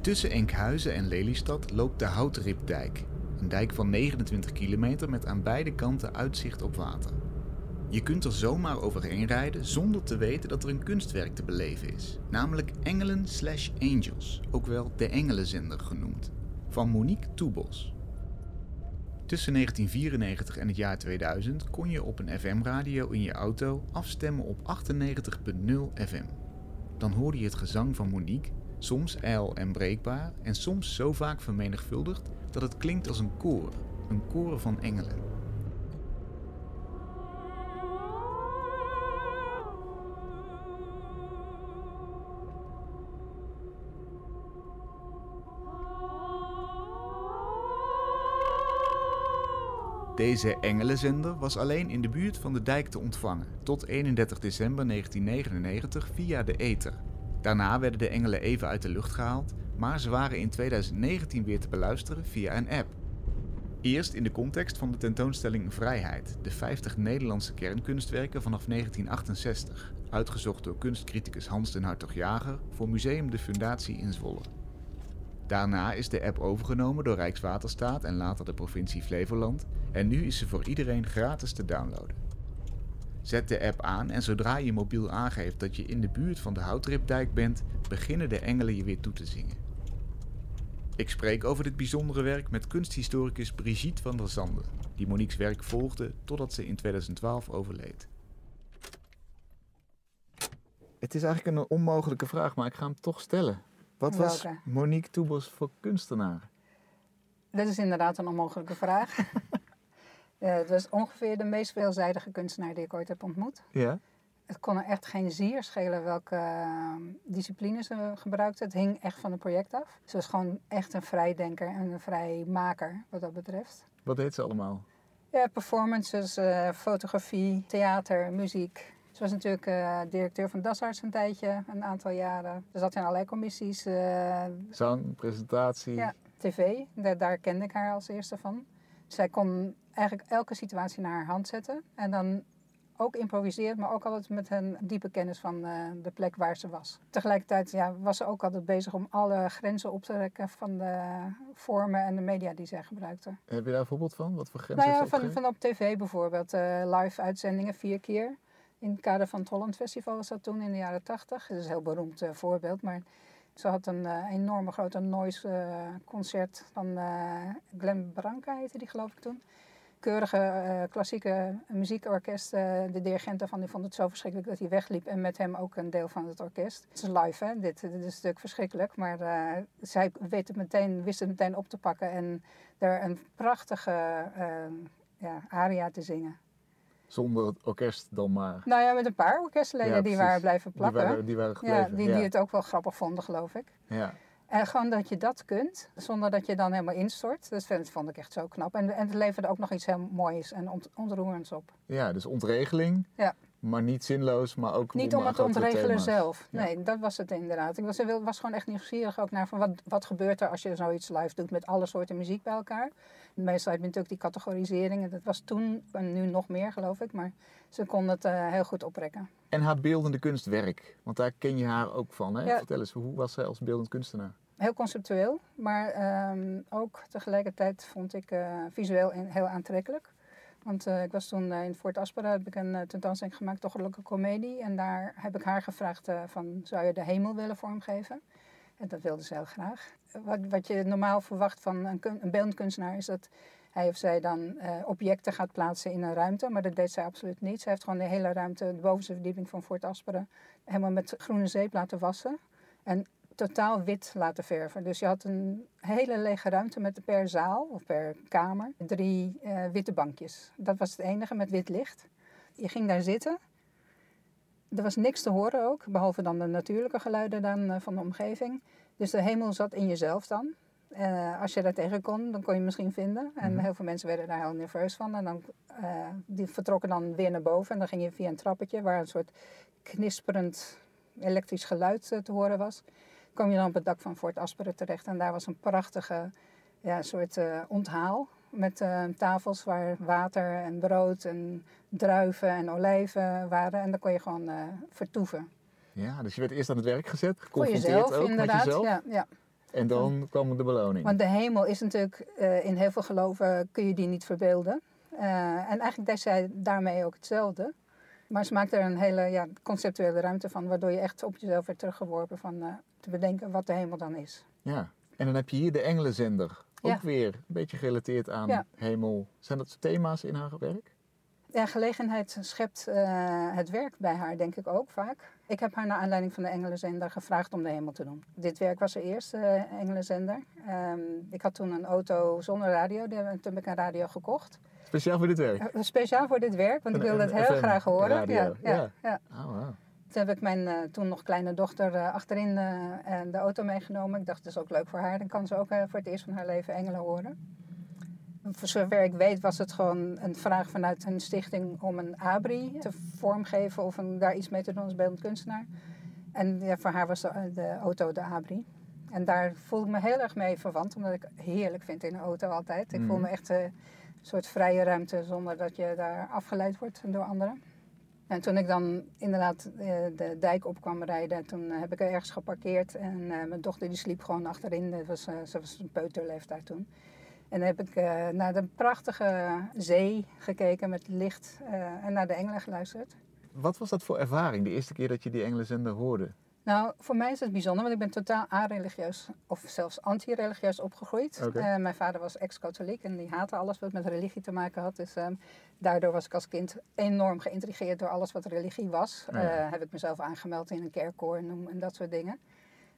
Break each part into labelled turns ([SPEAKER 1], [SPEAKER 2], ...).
[SPEAKER 1] Tussen Enkhuizen en Lelystad loopt de Houtripdijk. Een dijk van 29 kilometer met aan beide kanten uitzicht op water. Je kunt er zomaar overheen rijden zonder te weten dat er een kunstwerk te beleven is. Namelijk Engelen slash Angels, ook wel de Engelenzender genoemd. Van Monique Toebos. Tussen 1994 en het jaar 2000 kon je op een FM-radio in je auto afstemmen op 98.0 FM. Dan hoorde je het gezang van Monique, soms ijl en breekbaar en soms zo vaak vermenigvuldigd dat het klinkt als een koor, een koor van engelen. Deze engelenzender was alleen in de buurt van de dijk te ontvangen, tot 31 december 1999 via de ether. Daarna werden de engelen even uit de lucht gehaald, maar ze waren in 2019 weer te beluisteren via een app. Eerst in de context van de tentoonstelling Vrijheid, de 50 Nederlandse kernkunstwerken vanaf 1968, uitgezocht door kunstcriticus Hans den Hartog-Jager voor Museum de Fundatie in Zwolle. Daarna is de app overgenomen door Rijkswaterstaat en later de provincie Flevoland en nu is ze voor iedereen gratis te downloaden. Zet de app aan en zodra je mobiel aangeeft dat je in de buurt van de Houtripdijk bent, beginnen de engelen je weer toe te zingen. Ik spreek over dit bijzondere werk met kunsthistoricus Brigitte van der Zanden, die Monique's werk volgde totdat ze in 2012 overleed. Het is eigenlijk een onmogelijke vraag, maar ik ga hem toch stellen. Wat was
[SPEAKER 2] Welke?
[SPEAKER 1] Monique Toebos voor kunstenaar?
[SPEAKER 2] Dat is inderdaad een onmogelijke vraag. Eh, het was ongeveer de meest veelzijdige kunstenaar die ik ooit heb ontmoet.
[SPEAKER 1] Ja?
[SPEAKER 2] Het kon er echt geen zier schelen welke uh, discipline ze gebruikte. Het hing echt van het project af. Ze was gewoon echt een vrijdenker en een vrijmaker wat dat betreft.
[SPEAKER 1] Wat deed ze allemaal?
[SPEAKER 2] Ja, performances, uh, fotografie, theater, muziek. Ze was natuurlijk uh, directeur van Dasarts een tijdje, een aantal jaren. Ze zat in allerlei commissies. Uh,
[SPEAKER 1] Zang, presentatie.
[SPEAKER 2] Ja, tv. Daar, daar kende ik haar als eerste van. Zij kon eigenlijk elke situatie naar haar hand zetten. En dan ook improviseerd, maar ook altijd met een diepe kennis van uh, de plek waar ze was. Tegelijkertijd ja, was ze ook altijd bezig om alle grenzen op te rekken van de vormen en de media die zij gebruikte.
[SPEAKER 1] Heb je daar een voorbeeld van? Wat voor grenzen?
[SPEAKER 2] Nou ja, van, van op tv bijvoorbeeld. Uh, live uitzendingen vier keer. In het kader van het Holland Festival was dat toen in de jaren tachtig. Dat is een heel beroemd uh, voorbeeld, maar ze had een uh, enorme grote noise uh, concert van uh, Glenn Branca, heette die geloof ik toen. Keurige klassieke muziekorkest. de dirigent daarvan die vond het zo verschrikkelijk dat hij wegliep. En met hem ook een deel van het orkest. Het is live hè, dit, dit is natuurlijk verschrikkelijk. Maar zij weet meteen, wist het meteen op te pakken. En er een prachtige ja, aria te zingen.
[SPEAKER 1] Zonder het orkest dan maar.
[SPEAKER 2] Nou ja, met een paar orkestleden
[SPEAKER 1] Ja,
[SPEAKER 2] die waren blijven plakken.
[SPEAKER 1] Die waren, die waren
[SPEAKER 2] ja,
[SPEAKER 1] gebleven.
[SPEAKER 2] die, die het ook wel grappig vonden, geloof ik.
[SPEAKER 1] Ja.
[SPEAKER 2] En gewoon dat je dat kunt, zonder dat je dan helemaal instort. Dat vind- vond ik echt zo knap. En, en het leverde ook nog iets heel moois en ont, ontroerends op.
[SPEAKER 1] ja, dus ontregeling.
[SPEAKER 2] Ja.
[SPEAKER 1] Maar niet zinloos, maar ook
[SPEAKER 2] Niet om het te
[SPEAKER 1] grotere
[SPEAKER 2] ontregelen
[SPEAKER 1] thema's.
[SPEAKER 2] zelf.
[SPEAKER 1] Ja.
[SPEAKER 2] Nee, dat was het inderdaad. Ik was, was gewoon echt nieuwsgierig ook naar van wat, wat gebeurt er als je zoiets live doet met alle soorten muziek bij elkaar. Meestal heb je natuurlijk die categorisering. En dat was toen en nu nog meer geloof ik. Maar ze kon het eh, heel goed oprekken.
[SPEAKER 1] En haar beeldende kunstwerk, want daar ken je haar ook van. Hè?
[SPEAKER 2] Ja.
[SPEAKER 1] Vertel eens, hoe was zij als beeldend kunstenaar?
[SPEAKER 2] Heel conceptueel, maar ehm, ook tegelijkertijd vond ik eh, visueel heel aantrekkelijk. Want eh, ik was toen eh, in Fort Aspera, heb ik een eh, tentoonstelling gemaakt, Tochtelijke Comedie. En daar heb ik haar gevraagd van, zou je de hemel willen vormgeven? En dat wilde ze heel graag. Wat, wat je normaal verwacht van een, kun- een beeldend kunstenaar is dat hij of zij dan objecten gaat plaatsen in een ruimte. Maar dat deed zij absoluut niet. Zij heeft gewoon de hele ruimte, de bovenste verdieping van Fort Aspera, helemaal met groene zeep laten wassen. En totaal wit laten verven. Dus je had een hele lege ruimte met per zaal of per kamer drie eh, witte bankjes. Dat was het enige met wit licht. Je ging daar zitten. Er was niks te horen ook, behalve dan de natuurlijke geluiden dan, eh, van de omgeving. Dus de hemel zat in jezelf dan. Eh, als je daar tegen kon, dan kon je misschien vinden. En
[SPEAKER 1] Mhm.
[SPEAKER 2] heel veel mensen werden daar heel nerveus van. En dan, die vertrokken dan weer naar boven. En dan ging je via een trappetje waar een soort knisperend elektrisch geluid te horen was. Kwam je dan op het dak van Fort Asperen terecht. En daar was een prachtige ja, soort eh, onthaal. Met eh, tafels waar water en brood en druiven en olijven waren. En dan kon je gewoon eh, vertoeven.
[SPEAKER 1] Ja, dus je werd eerst aan het werk gezet,
[SPEAKER 2] Voor
[SPEAKER 1] geconfronteerd
[SPEAKER 2] jezelf
[SPEAKER 1] ook
[SPEAKER 2] inderdaad.
[SPEAKER 1] met jezelf.
[SPEAKER 2] Ja, ja.
[SPEAKER 1] En dan kwam de beloning.
[SPEAKER 2] Want de hemel is natuurlijk, in heel veel geloven kun je die niet verbeelden. En eigenlijk deed zij daarmee ook hetzelfde. Maar ze maakte er een hele ja, conceptuele ruimte van, waardoor je echt op jezelf werd teruggeworpen van uh, te bedenken wat de hemel dan is.
[SPEAKER 1] Ja, en dan heb je hier de engelenzender. Ook ja. weer een beetje gerelateerd aan ja. hemel. Zijn dat thema's in haar werk?
[SPEAKER 2] Ja, gelegenheid schept uh, het werk bij haar, denk ik ook vaak. Ik heb haar naar aanleiding van de Engelenzender gevraagd om de hemel te doen. Dit werk was de eerste uh, Engelenzender. Um, ik had toen een auto zonder radio, toen heb ik een radio gekocht.
[SPEAKER 1] Speciaal voor dit werk?
[SPEAKER 2] Uh, speciaal voor dit werk, want ik wilde het heel graag horen. Ja, ja,
[SPEAKER 1] ja. Oh, wow.
[SPEAKER 2] Toen heb ik mijn uh, toen nog kleine dochter uh, achterin uh, de auto meegenomen. Ik dacht, dat is ook leuk voor haar. Dan kan ze ook voor het eerst van haar leven engelen horen. Voor zover ik weet was het gewoon een vraag vanuit een stichting om een abri te vormgeven of een, daar iets mee te doen als beeldend kunstenaar. En ja, voor haar was de, de, auto de abri. En daar voel ik me heel erg mee verwant, omdat ik heerlijk vind in een auto altijd. Ik voel me echt soort vrije ruimte zonder dat je daar afgeleid wordt door anderen. En toen ik dan inderdaad de dijk op kwam rijden, toen heb ik er ergens geparkeerd. En mijn dochter die sliep gewoon achterin. Dat was, ze was een peuterleeftijd toen. En dan heb ik naar de prachtige zee gekeken met licht en naar de engelen geluisterd.
[SPEAKER 1] Wat was dat voor ervaring, de eerste keer dat je die engelenzender hoorde?
[SPEAKER 2] Nou, voor mij is het bijzonder, want ik ben totaal a-religieus of zelfs anti-religieus opgegroeid.
[SPEAKER 1] Okay.
[SPEAKER 2] Uh, mijn vader was ex-katholiek en die haatte alles wat met religie te maken had. Dus daardoor was ik als kind enorm geïntrigeerd door alles wat religie was.
[SPEAKER 1] Ja, ja.
[SPEAKER 2] heb ik mezelf aangemeld in een kerkkoor en, en dat soort dingen.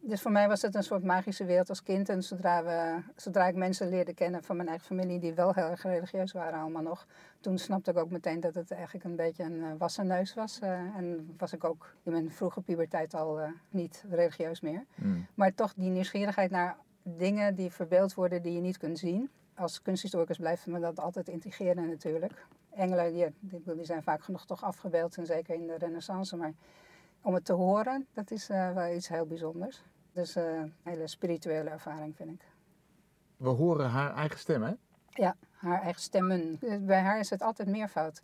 [SPEAKER 2] Dus voor mij was het een soort magische wereld als kind. En zodra, we, zodra ik mensen leerde kennen van mijn eigen familie die wel heel erg religieus waren allemaal nog, toen snapte ik ook meteen dat het eigenlijk een beetje een uh, wassen neus was. Uh, en was ik ook in mijn vroege puberteit al uh, niet religieus meer.
[SPEAKER 1] Mm.
[SPEAKER 2] Maar toch die nieuwsgierigheid naar dingen die verbeeld worden die je niet kunt zien. Als kunsthistoricus blijft me dat altijd integreren natuurlijk. Engelen die, die zijn vaak genoeg toch afgebeeld, en zeker in de renaissance. Maar om het te horen, dat is wel iets heel bijzonders. Dus uh, een hele spirituele ervaring, vind ik.
[SPEAKER 1] We horen haar eigen stem, hè?
[SPEAKER 2] Ja, haar eigen stemmen. Bij haar is het altijd meervoud.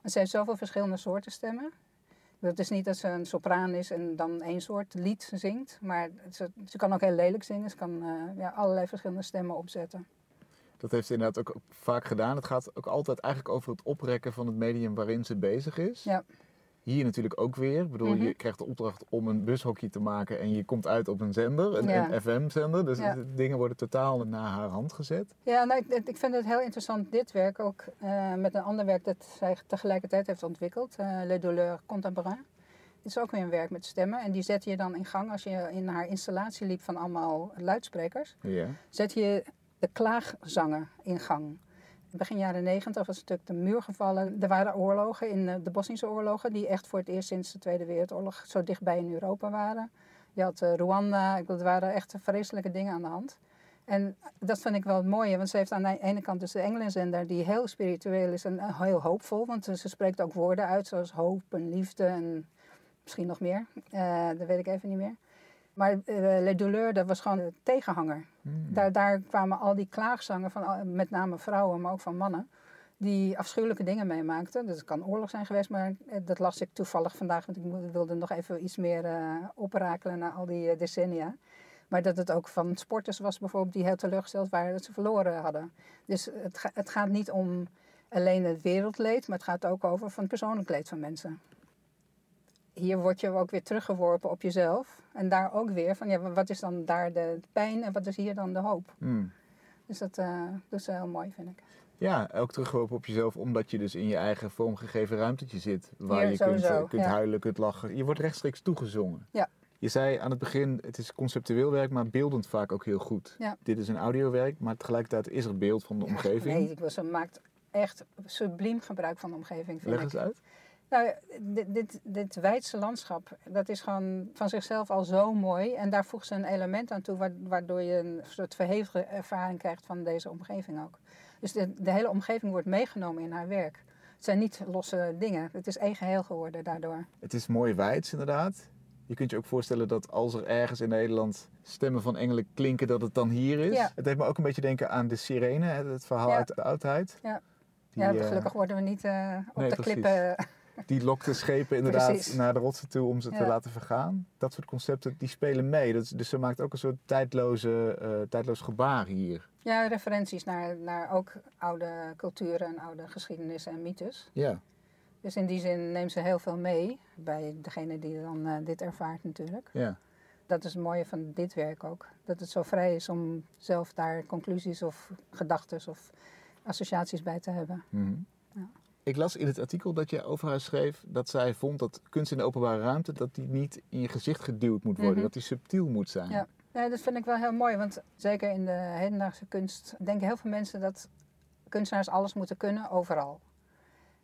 [SPEAKER 2] Want ze heeft zoveel verschillende soorten stemmen. Het is niet dat ze een sopraan is en dan één soort lied zingt. Maar ze, ze kan ook heel lelijk zingen. Ze kan uh, ja, allerlei verschillende stemmen opzetten.
[SPEAKER 1] Dat heeft ze inderdaad ook vaak gedaan. Het gaat ook altijd eigenlijk over het oprekken van het medium waarin ze bezig is.
[SPEAKER 2] Ja.
[SPEAKER 1] Hier natuurlijk ook weer. Ik bedoel, mm -hmm. je krijgt de opdracht om een bushokje te maken en je komt uit op een zender, een,
[SPEAKER 2] ja.
[SPEAKER 1] een FM-zender. Dus
[SPEAKER 2] ja.
[SPEAKER 1] dingen worden totaal naar haar hand gezet.
[SPEAKER 2] Ja, nou, ik, ik, vind het heel interessant, dit werk ook uh, met een ander werk dat zij tegelijkertijd heeft ontwikkeld, uh, Les Douleurs Contemporains. Het is ook weer een werk met stemmen en die zet je dan in gang als je in haar installatie liep van allemaal luidsprekers.
[SPEAKER 1] Ja.
[SPEAKER 2] Zet je de klaagzanger in gang begin jaren negentig was natuurlijk de muur gevallen. Er waren oorlogen, in de Bosnische oorlogen, die echt voor het eerst sinds de Tweede Wereldoorlog zo dichtbij in Europa waren. Je had uh, Rwanda, er waren echt vreselijke dingen aan de hand. En dat vind ik wel het mooie, want ze heeft aan de ene kant dus de Engelenzender die heel spiritueel is en heel hoopvol. Want ze spreekt ook woorden uit zoals hoop en liefde en misschien nog meer. Uh, dat weet ik even niet meer. Maar uh, Les Douleurs, dat was gewoon de tegenhanger.
[SPEAKER 1] Hmm.
[SPEAKER 2] Daar, daar kwamen al die klaagzangen van met name vrouwen, maar ook van mannen, die afschuwelijke dingen meemaakten. Dus het kan oorlog zijn geweest, maar dat las ik toevallig vandaag, want ik wilde nog even iets meer uh, oprakelen na al die decennia. Maar dat het ook van sporters was bijvoorbeeld die heel teleurgesteld waren dat ze verloren hadden. Dus het, ga, het gaat niet om alleen het wereldleed, maar het gaat ook over van het persoonlijk leed van mensen hier word je ook weer teruggeworpen op jezelf. En daar ook weer van, ja, wat is dan daar de pijn en wat is hier dan de hoop?
[SPEAKER 1] Mm.
[SPEAKER 2] Dus dat, uh, dat is heel mooi, vind ik.
[SPEAKER 1] Ja, ook teruggeworpen op jezelf, omdat je dus in je eigen vormgegeven ruimtetje zit. Waar
[SPEAKER 2] hier,
[SPEAKER 1] je
[SPEAKER 2] sowieso,
[SPEAKER 1] kunt, kunt
[SPEAKER 2] ja.
[SPEAKER 1] huilen, kunt lachen. Je wordt rechtstreeks toegezongen.
[SPEAKER 2] Ja.
[SPEAKER 1] Je zei aan het begin, het is conceptueel werk, maar beeldend vaak ook heel goed.
[SPEAKER 2] Ja.
[SPEAKER 1] Dit is een audiowerk, maar tegelijkertijd is er beeld van de omgeving.
[SPEAKER 2] Nee, ik was, ze maakt echt subliem gebruik van de omgeving, vind
[SPEAKER 1] Leg
[SPEAKER 2] ik.
[SPEAKER 1] eens uit.
[SPEAKER 2] Nou, dit, dit, dit wijdse landschap, dat is gewoon van zichzelf al zo mooi. En daar voegt ze een element aan toe, waardoor je een soort verhevige ervaring krijgt van deze omgeving ook. Dus de, de hele omgeving wordt meegenomen in haar werk. Het zijn niet losse dingen, het is één geheel geworden daardoor.
[SPEAKER 1] Het is mooi wijds inderdaad. Je kunt je ook voorstellen dat als er ergens in Nederland stemmen van engelen klinken, dat het dan hier is.
[SPEAKER 2] Ja.
[SPEAKER 1] Het deed me ook een beetje denken aan de sirene, het verhaal
[SPEAKER 2] Ja.
[SPEAKER 1] uit de oudheid.
[SPEAKER 2] Ja.
[SPEAKER 1] Die,
[SPEAKER 2] ja,
[SPEAKER 1] eh,
[SPEAKER 2] gelukkig worden we niet uh, op
[SPEAKER 1] nee,
[SPEAKER 2] de
[SPEAKER 1] precies.
[SPEAKER 2] klippen
[SPEAKER 1] die lokte schepen inderdaad
[SPEAKER 2] Precies.
[SPEAKER 1] naar de rotsen toe om ze te laten vergaan. Dat soort concepten die spelen mee. Dat dus ze maakt ook een soort tijdloze, eh, tijdloos gebaar hier.
[SPEAKER 2] Ja, referenties naar, naar ook oude culturen en oude geschiedenissen en mythes.
[SPEAKER 1] Ja.
[SPEAKER 2] Dus in die zin neemt ze heel veel mee bij degene die dan eh, dit ervaart natuurlijk.
[SPEAKER 1] ja.
[SPEAKER 2] Dat is het mooie van dit werk ook. Dat het zo vrij is om zelf daar conclusies of gedachten of associaties bij te hebben.
[SPEAKER 1] Mhm.
[SPEAKER 2] Ja.
[SPEAKER 1] Ik las in het artikel dat je over haar schreef dat zij vond dat kunst in de openbare ruimte dat die niet in je gezicht geduwd moet worden,
[SPEAKER 2] Mhm.
[SPEAKER 1] dat die subtiel moet zijn.
[SPEAKER 2] Ja. Ja, dat vind ik wel heel mooi, want zeker in de hedendaagse kunst denken heel veel mensen dat kunstenaars alles moeten kunnen, overal.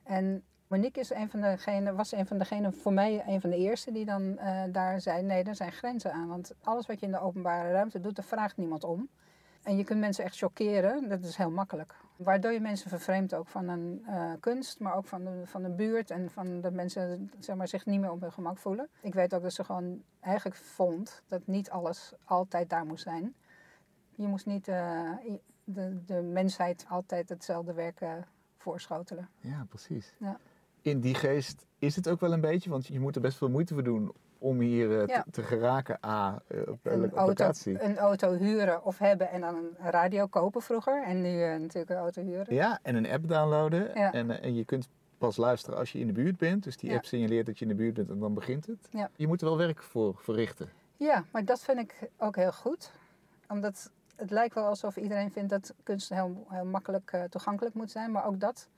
[SPEAKER 2] En Monique is een van degene, was een van degenen, voor mij een van de eerste die dan eh, daar zei, nee, er zijn grenzen aan. Want alles wat je in de openbare ruimte doet, daar vraagt niemand om. En je kunt mensen echt chockeren, dat is heel makkelijk. Waardoor je mensen vervreemdt ook van een eh, kunst, maar ook van de, van de buurt en van dat mensen zeg maar, zich niet meer op hun gemak voelen. Ik weet ook dat ze gewoon eigenlijk vond dat niet alles altijd daar moest zijn. Je moest niet eh, de, de mensheid altijd hetzelfde werk eh, voorschotelen.
[SPEAKER 1] Ja, precies.
[SPEAKER 2] Ja.
[SPEAKER 1] In die geest is het ook wel een beetje, want je moet er best veel moeite voor doen om hier eh,
[SPEAKER 2] Ja.
[SPEAKER 1] te, te geraken A, eh, op,
[SPEAKER 2] Een
[SPEAKER 1] op
[SPEAKER 2] auto,
[SPEAKER 1] locatie.
[SPEAKER 2] een auto huren of hebben en dan een radio kopen vroeger. En nu eh, natuurlijk een auto huren.
[SPEAKER 1] Ja, en een app downloaden.
[SPEAKER 2] Ja.
[SPEAKER 1] En, en je kunt pas luisteren als je in de buurt bent. Dus die
[SPEAKER 2] Ja.
[SPEAKER 1] app signaleert dat je in de buurt bent en dan begint het. Je moet er wel werk voor verrichten.
[SPEAKER 2] Ja, maar dat vind ik ook heel goed. Omdat het lijkt wel alsof iedereen vindt dat kunst heel, heel makkelijk toegankelijk moet zijn. Maar ook dat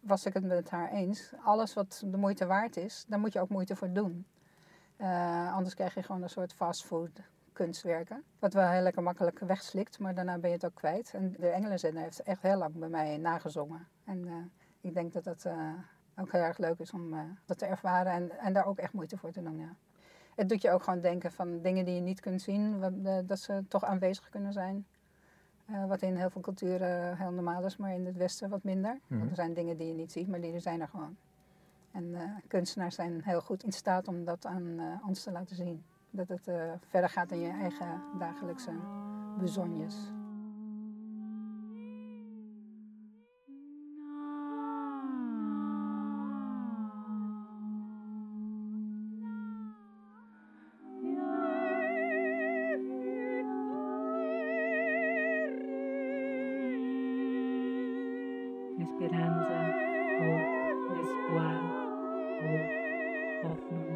[SPEAKER 2] was ik het met haar eens. Alles wat de moeite waard is, daar moet je ook moeite voor doen. Eh, anders krijg je gewoon een soort fastfood kunstwerken. Wat wel heel lekker makkelijk wegslikt, maar daarna ben je het ook kwijt. En de Engelenzender heeft echt heel lang bij mij nagezongen. En eh, ik denk dat dat eh, ook heel erg leuk is om dat te ervaren en, en daar ook echt moeite voor te doen. Ja het doet je ook gewoon denken van dingen die je niet kunt zien, wat, dat ze toch aanwezig kunnen zijn. Wat in heel veel culturen heel normaal is, maar in het Westen wat minder.
[SPEAKER 1] Mhm.
[SPEAKER 2] Want er zijn dingen die je niet ziet, maar die er zijn er gewoon. En eh, kunstenaars zijn heel goed in staat om dat aan eh, ons te laten zien. Dat het eh, verder gaat dan je eigen dagelijkse bezonjes.
[SPEAKER 3] Esperanza, espoir, hope, Hoffnung.